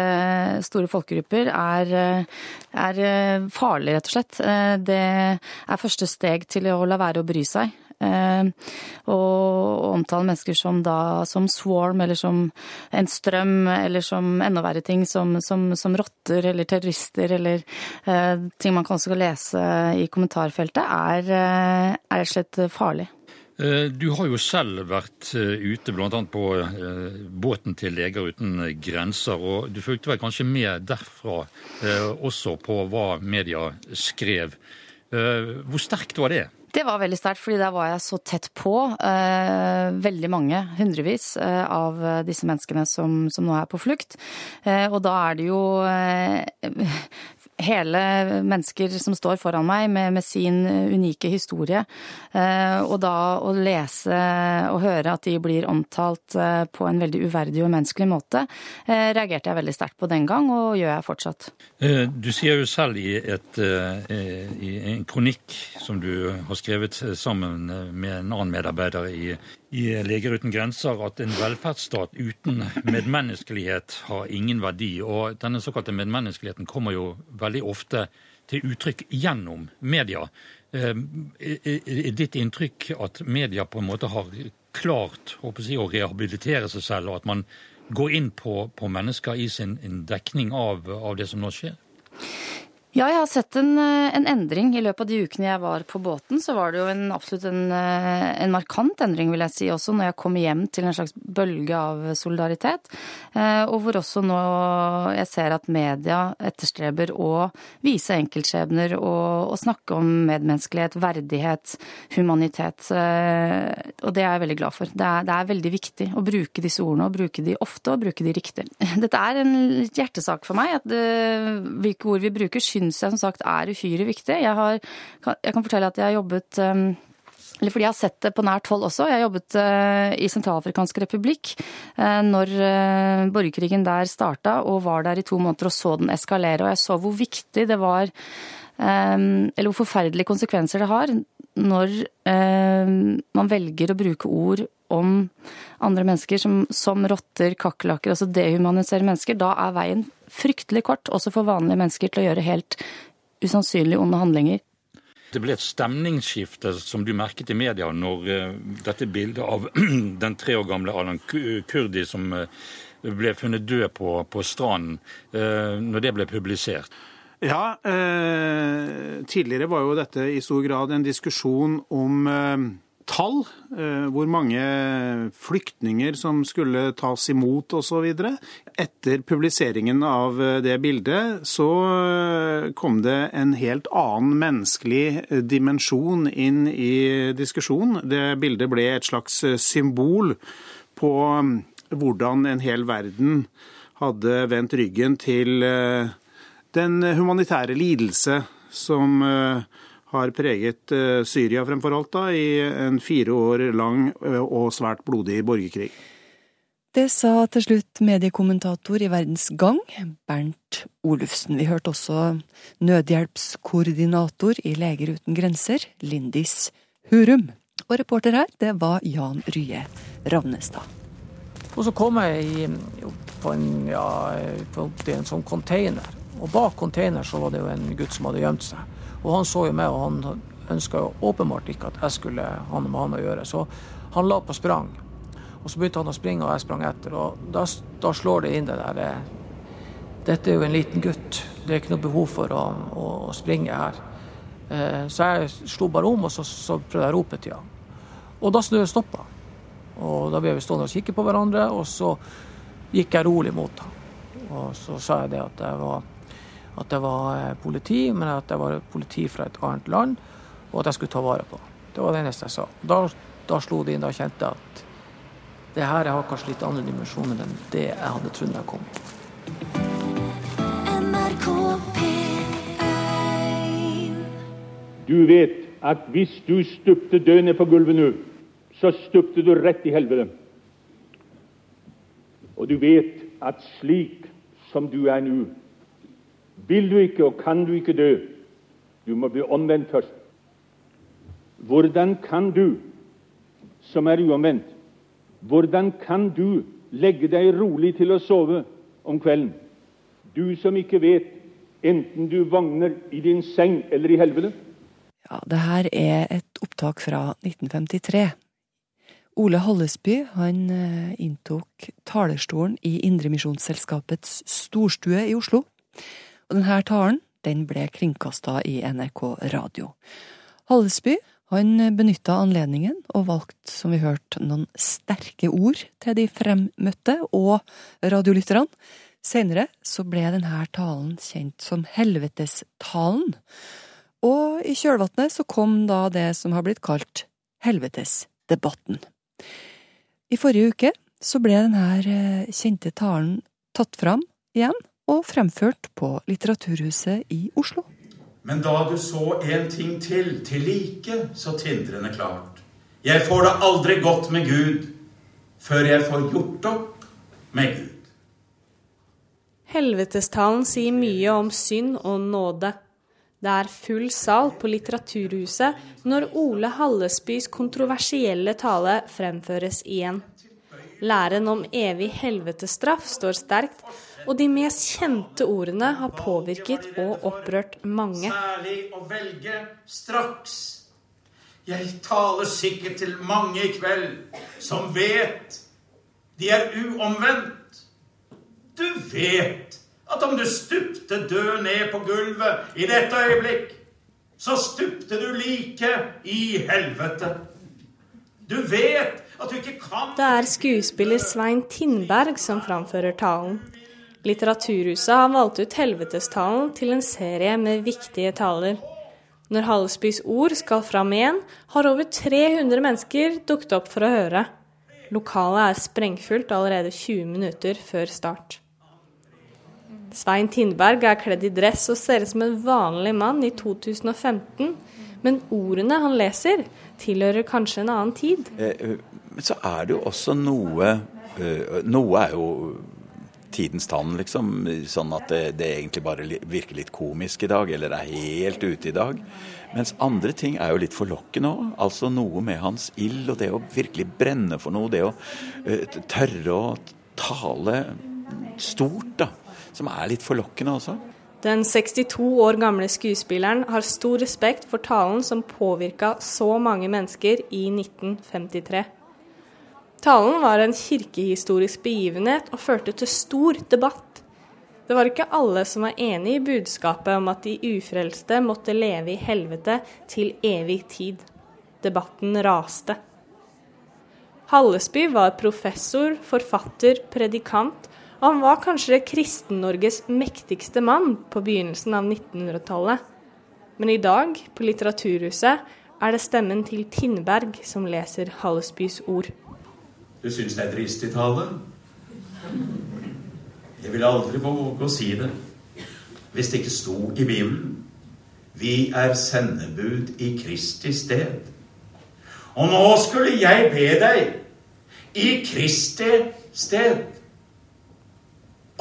store folkegrupper, er, er farlig, rett og slett. Det er første steg til å la være å bry seg. Eh, og omtale mennesker som da som swarm, eller som en strøm, eller som enda verre ting, som, som, som rotter eller terrorister, eller ting man kanskje også lese i kommentarfeltet, er rett og slett farlig. Du har jo selv vært ute bl.a. på båten til Leger uten grenser, og du fulgte vel kanskje med derfra også på hva media skrev. Hvor sterkt var det? Det var veldig sterkt, fordi der var jeg så tett på eh, veldig mange, hundrevis, eh, av disse menneskene som, som, nå er på flukt. Eh, og da er det jo eh, hele mennesker som står foran meg med, med, sin unike historie. Eh, og da å lese og høre at de blir omtalt eh, på en veldig uverdig og umenneskelig måte, eh, reagerte jeg veldig sterkt på den gang, og gjør jeg fortsatt. Du sier jo selv i, et, i en kronikk som du har skrevet sammen med en annen medarbeider i i Leger uten grenser at en velferdsstat uten medmenneskelighet har ingen verdi. Og denne såkalte medmenneskeligheten kommer jo veldig ofte til uttrykk gjennom media. Er ditt inntrykk at media på en måte har klart å rehabilitere seg selv, og at man går inn på, på mennesker i sin dekning av, av det som nå skjer? Ja, jeg har sett en, eh, en, endring. I løpet av de ukene jeg var på båten, så var det jo en, absolutt en, eh, en, markant endring, vil jeg si, også når jeg kom hjem til en slags bølge av solidaritet. Eh, og hvor også nå jeg ser at media etterstreber å vise enkeltskjebner og, og snakke om medmenneskelighet, verdighet, humanitet. Og det er jeg veldig glad for. Det er, det er veldig viktig å bruke disse ordene, og bruke de ofte og bruke de riktig. [laughs] Dette er en hjertesak for meg, at det, hvilke ord vi bruker syns jeg som sagt er uhyre viktig. Jeg, har, jeg kan fortelle at jeg har jobbet um, eller fordi jeg har sett det på nært hold også. Jeg har jobbet uh, i Sentralafrikansk republikk uh, når uh, borgerkrigen der starta, og var der i to måneder og så den eskalere. Og jeg så hvor viktig det var, um, eller hvor forferdelige konsekvenser det har når man velger å bruke ord om andre mennesker som, som rotter, kakerlakker, altså dehumanisere mennesker. Da er veien fryktelig kort, også for vanlige mennesker, til å gjøre helt usannsynlig onde handlinger. Det ble et stemningsskifte som du merket i media når uh, dette bildet av [clears throat] den tre år gamle Alan Kurdi som uh, ble funnet død på, på stranden, uh, når det ble publisert. Ja, tidligere var jo dette i stor grad en diskusjon om tall, eh, hvor mange flyktninger som skulle tas imot osv. Etter publiseringen av eh, det bildet så eh, kom det en helt annen menneskelig dimensjon inn i diskusjonen. Det bildet ble et slags symbol på hvordan en hel verden hadde vendt ryggen til den humanitære lidelse som har preget eh, Syria fremfor alt da, i en fire år lang eh, og svært blodig borgerkrig. Det sa til slutt mediekommentator i Verdens Gang, Bernt Olufsen. Vi hørte også nødhjelpskoordinator i Leger uten grenser, Lindis Hurum. Og reporter her, det var Jan Rye Ravnestad. Og så kom jeg i, på, en, ja, på en sånn container. Og bak container så var det jo en gutt som hadde gjemt seg. Og han så jo meg, og han ønska åpenbart ikke at jeg skulle ha noe med han å gjøre. Så han la på sprang. Og så begynte han å springe, og jeg sprang etter. Og da, da slår det inn det der eh, Dette er jo en liten gutt. Det er ikke noe behov for å, å, å springe her. Eh, så jeg slo bare om, og så, så prøvde jeg å rope til ham. Og da snøen stoppa. Og da ble vi stående og kikke på hverandre, og så gikk jeg rolig mot ham. Og så sa jeg det at jeg var at det var eh, politi, men at det var politi fra et annet land, og at jeg skulle ta vare på. Det var det eneste jeg sa. Da, da slo det inn, da kjente jeg at det her har kanskje litt andre dimensjoner enn det jeg hadde trodd jeg kom. Du vet at hvis du stupte døende på gulvet nå, så stupte du rett i helvete. Og du vet at slik som du er nå. Vil du ikke og kan du ikke dø. Du må bli omvendt først. Hvordan kan du, som er uomvendt, hvordan kan du legge deg rolig til å sove om kvelden? Du som ikke vet, enten du vogner i din seng eller i helvete? Ja, det her er et opptak fra 1953. Ole Hallesby han eh, inntok talerstolen i Indremisjonsselskapets storstue i Oslo. Og denne talen den ble kringkasta i NRK Radio. Hallesby han benytta anledningen og valgte, som vi hørte, noen sterke ord til de fremmøtte og radiolytterne. Senere så ble denne talen kjent som Helvetestalen. Og i kjølvannet så kom da det som har blitt kalt Helvetesdebatten. I forrige uke så ble denne kjente talen tatt fram igjen og fremført på Litteraturhuset i Oslo. Men da du så en ting til, til like så tindrende klart. Jeg får det aldri godt med Gud før jeg får gjort opp med Gud. Helvetestalen sier mye om synd og nåde. Det er full sal på Litteraturhuset når Ole Hallesbys kontroversielle tale fremføres igjen. Læren om evig helvetestraff står sterkt, og de mest kjente ordene har påvirket og opprørt mange. Særlig å velge straks. Jeg taler sikkert til mange i kveld som vet de er uomvendt. Du vet at om du stupte død ned på gulvet i dette øyeblikk, så stupte du like i helvete. Du vet at du ikke kan Det er skuespiller Svein Tindberg som framfører talen. Litteraturhuset har valgt ut Helvetestalen til en serie med viktige taler. Når Hallesbys ord skal fram igjen, har over 300 mennesker dukket opp for å høre. Lokalet er sprengfullt allerede 20 minutter før start. Svein Tindberg er kledd i dress og ser ut som en vanlig mann i 2015. Men ordene han leser, tilhører kanskje en annen tid. Eh, Men så er det jo også noe eh, Noe er jo tidens tann, liksom. Sånn at det, det egentlig bare virker litt komisk i dag, eller er helt ute i dag. Mens andre ting er jo litt forlokkende òg. Altså noe med hans ild, og det å virkelig brenne for noe. Det å uh, tørre å tale stort, da. Som er litt forlokkende også. Den 62 år gamle skuespilleren har stor respekt for talen som påvirka så mange mennesker i 1953. Talen var en kirkehistorisk begivenhet og førte til stor debatt. Det var ikke alle som var enig i budskapet om at de ufrelste måtte leve i helvete til evig tid. Debatten raste. Hallesby var professor, forfatter, predikant, og han var kanskje Kristen-Norges mektigste mann på begynnelsen av 1900-tallet. Men i dag, på Litteraturhuset, er det stemmen til Tindberg som leser Hallesbys ord. Du syns det er dristig tale? Jeg ville aldri våge å si det hvis det ikke sto i Bibelen. Vi er sendebud i Kristi sted. Og nå skulle jeg be deg i Kristi sted.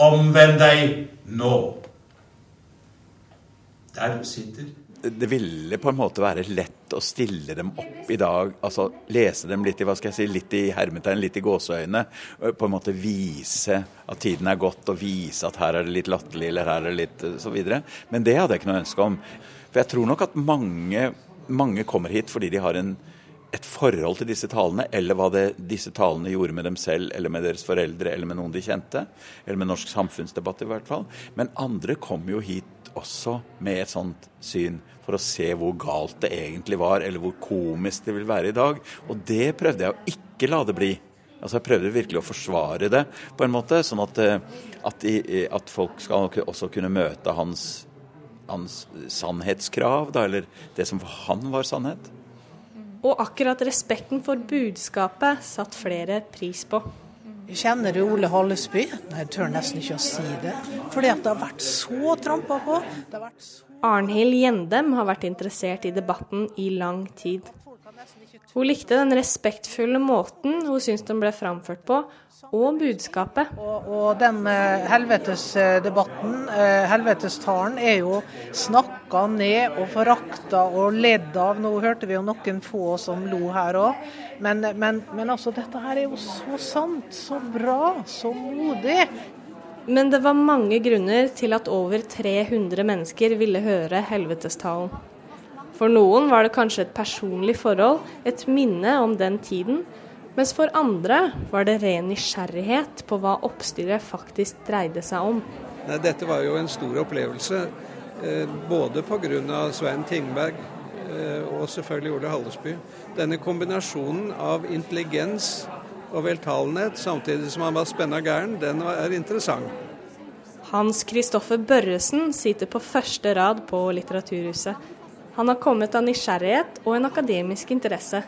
Omvend deg nå. Der du sitter. det ville på en måte være lett å stille dem opp i dag, altså lese dem litt i hva skal jeg si, litt i hermetegn, litt i gåseøyne. På en måte vise at tiden er gått, og vise at her er det litt latterlig, eller her er det litt så videre. Men det hadde jeg ikke noe ønske om. For jeg tror nok at mange, mange kommer hit fordi de har en, et forhold til disse talene, eller hva det, disse talene gjorde med dem selv, eller med deres foreldre, eller med noen de kjente. Eller med norsk samfunnsdebatt, i hvert fall. Men andre kommer jo hit også med et sånt syn for å se hvor galt det egentlig var, eller hvor komisk det vil være i dag. Og det prøvde jeg å ikke la det bli. Altså Jeg prøvde virkelig å forsvare det på en måte, sånn at, eh, at, de, at folk skal også kunne møte hans, hans sannhetskrav, da, eller det som for han var sannhet. Og akkurat respekten for budskapet satt flere pris på. Kjenner du Ole Hallesby? Nei, jeg tør nesten ikke å si det. Fordi at det har vært så trampa på. Så Arnhild Gjendem har vært interessert i debatten i lang tid. Hun likte den respektfulle måten hun syntes den ble framført på, og budskapet. Og, og den eh, helvetesdebatten, eh, helvetestalen, er jo snakka ned og forakta og ledd av. Nå hørte vi jo noen få som lo her òg. Men, men, men altså, dette her er jo så sant, så bra, så modig. Men det var mange grunner til at over 300 mennesker ville høre helvetestalen. For noen var det kanskje et personlig forhold, et minne om den tiden. Mens for andre var det ren nysgjerrighet på hva oppstyret faktisk dreide seg om. Nei, dette var jo en stor opplevelse, eh, både pga. Svein Tingberg eh, og selvfølgelig Ole Hallesby. Denne kombinasjonen av intelligens og veltalenhet samtidig som han var spenna gæren, den er interessant. Hans Kristoffer Børresen sitter på første rad på Litteraturhuset. Han har kommet av nysgjerrighet og en akademisk interesse.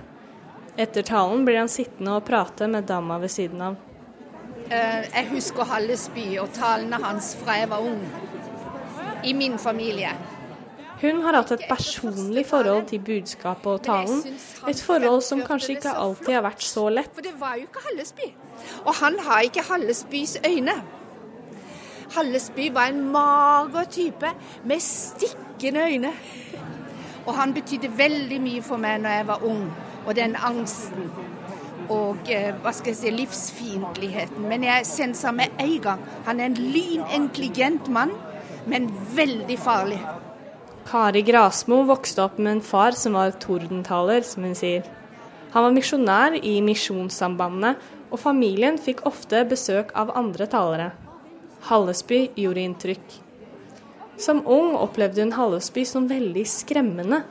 Etter talen blir han sittende og prate med dama ved siden av. Eh, jeg husker Hallesby og talene hans fra jeg var ung. I min familie. Hun har hatt et personlig forhold til budskapet og talen. Et forhold som kanskje ikke alltid har vært så lett. For det var jo ikke Hallesby. Og han har ikke Hallesbys øyne. Hallesby var en mager type med stikkende øyne. Og han betydde veldig mye for meg når jeg var ung. Og den angsten og eh, hva skal jeg si, livsfiendtligheten. Men jeg sensa med en gang han er en lynintelligent mann, men veldig farlig. Kari Grasmo vokste opp med en far som var tordentaler, som hun sier. Han var misjonær i Misjonssambandet, og familien fikk ofte besøk av andre talere. Hallesby gjorde inntrykk. Som ung opplevde hun Hallesby som veldig skremmende.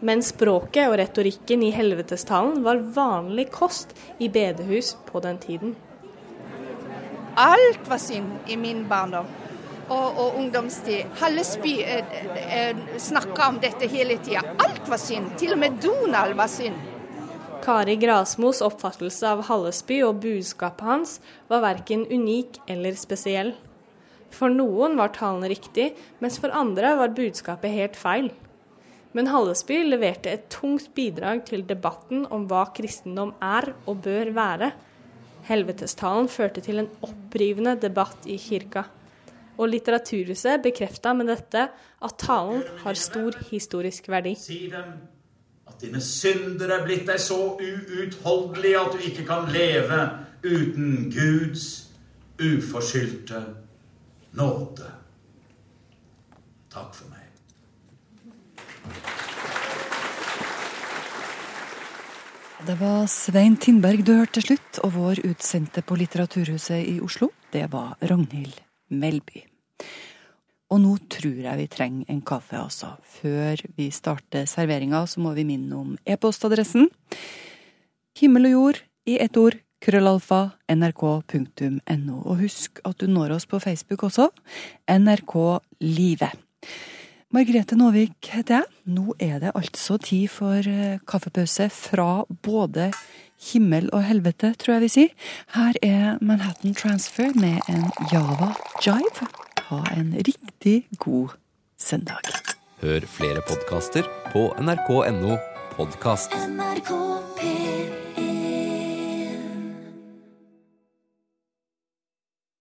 Men språket og retorikken i helvetestalen var vanlig kost i bedehus på den tiden. Alt var synd i min barndom og, og ungdomstid. Hallesby eh, eh, snakka om dette hele tida. Alt var synd. Til og med Donald var synd. Kari Grasmos oppfattelse av Hallesby og budskapet hans var verken unik eller spesiell. For noen var talen riktig, mens for andre var budskapet helt feil. Men Hallesby leverte et tungt bidrag til debatten om hva kristendom er og bør være. Helvetestalen førte til en opprivende debatt i kirka. Og Litteraturhuset bekrefta med dette at talen har stor historisk verdi. Si dem at dine synder er blitt deg så uutholdelige at du ikke kan leve uten Guds uforskyldte nåde. Takk for meg. Det var Svein Tindberg du hørte til slutt, og vår utsendte på Litteraturhuset i Oslo, det var Ragnhild Melby. Og nå tror jeg vi trenger en kaffe, altså. Før vi starter serveringa, så må vi minne om e-postadressen. Himmel og jord i ett ord krøllalfa nrk.no. Og husk at du når oss på Facebook også. NRK Live. Margrethe Nåvik heter jeg. Nå er det altså tid for eh, kaffepause fra både himmel og helvete, tror jeg vi sier. Her er Manhattan Transfer med en Java Jive. Ha en riktig god søndag. Hør flere podkaster på nrk.no podkast. NRK P3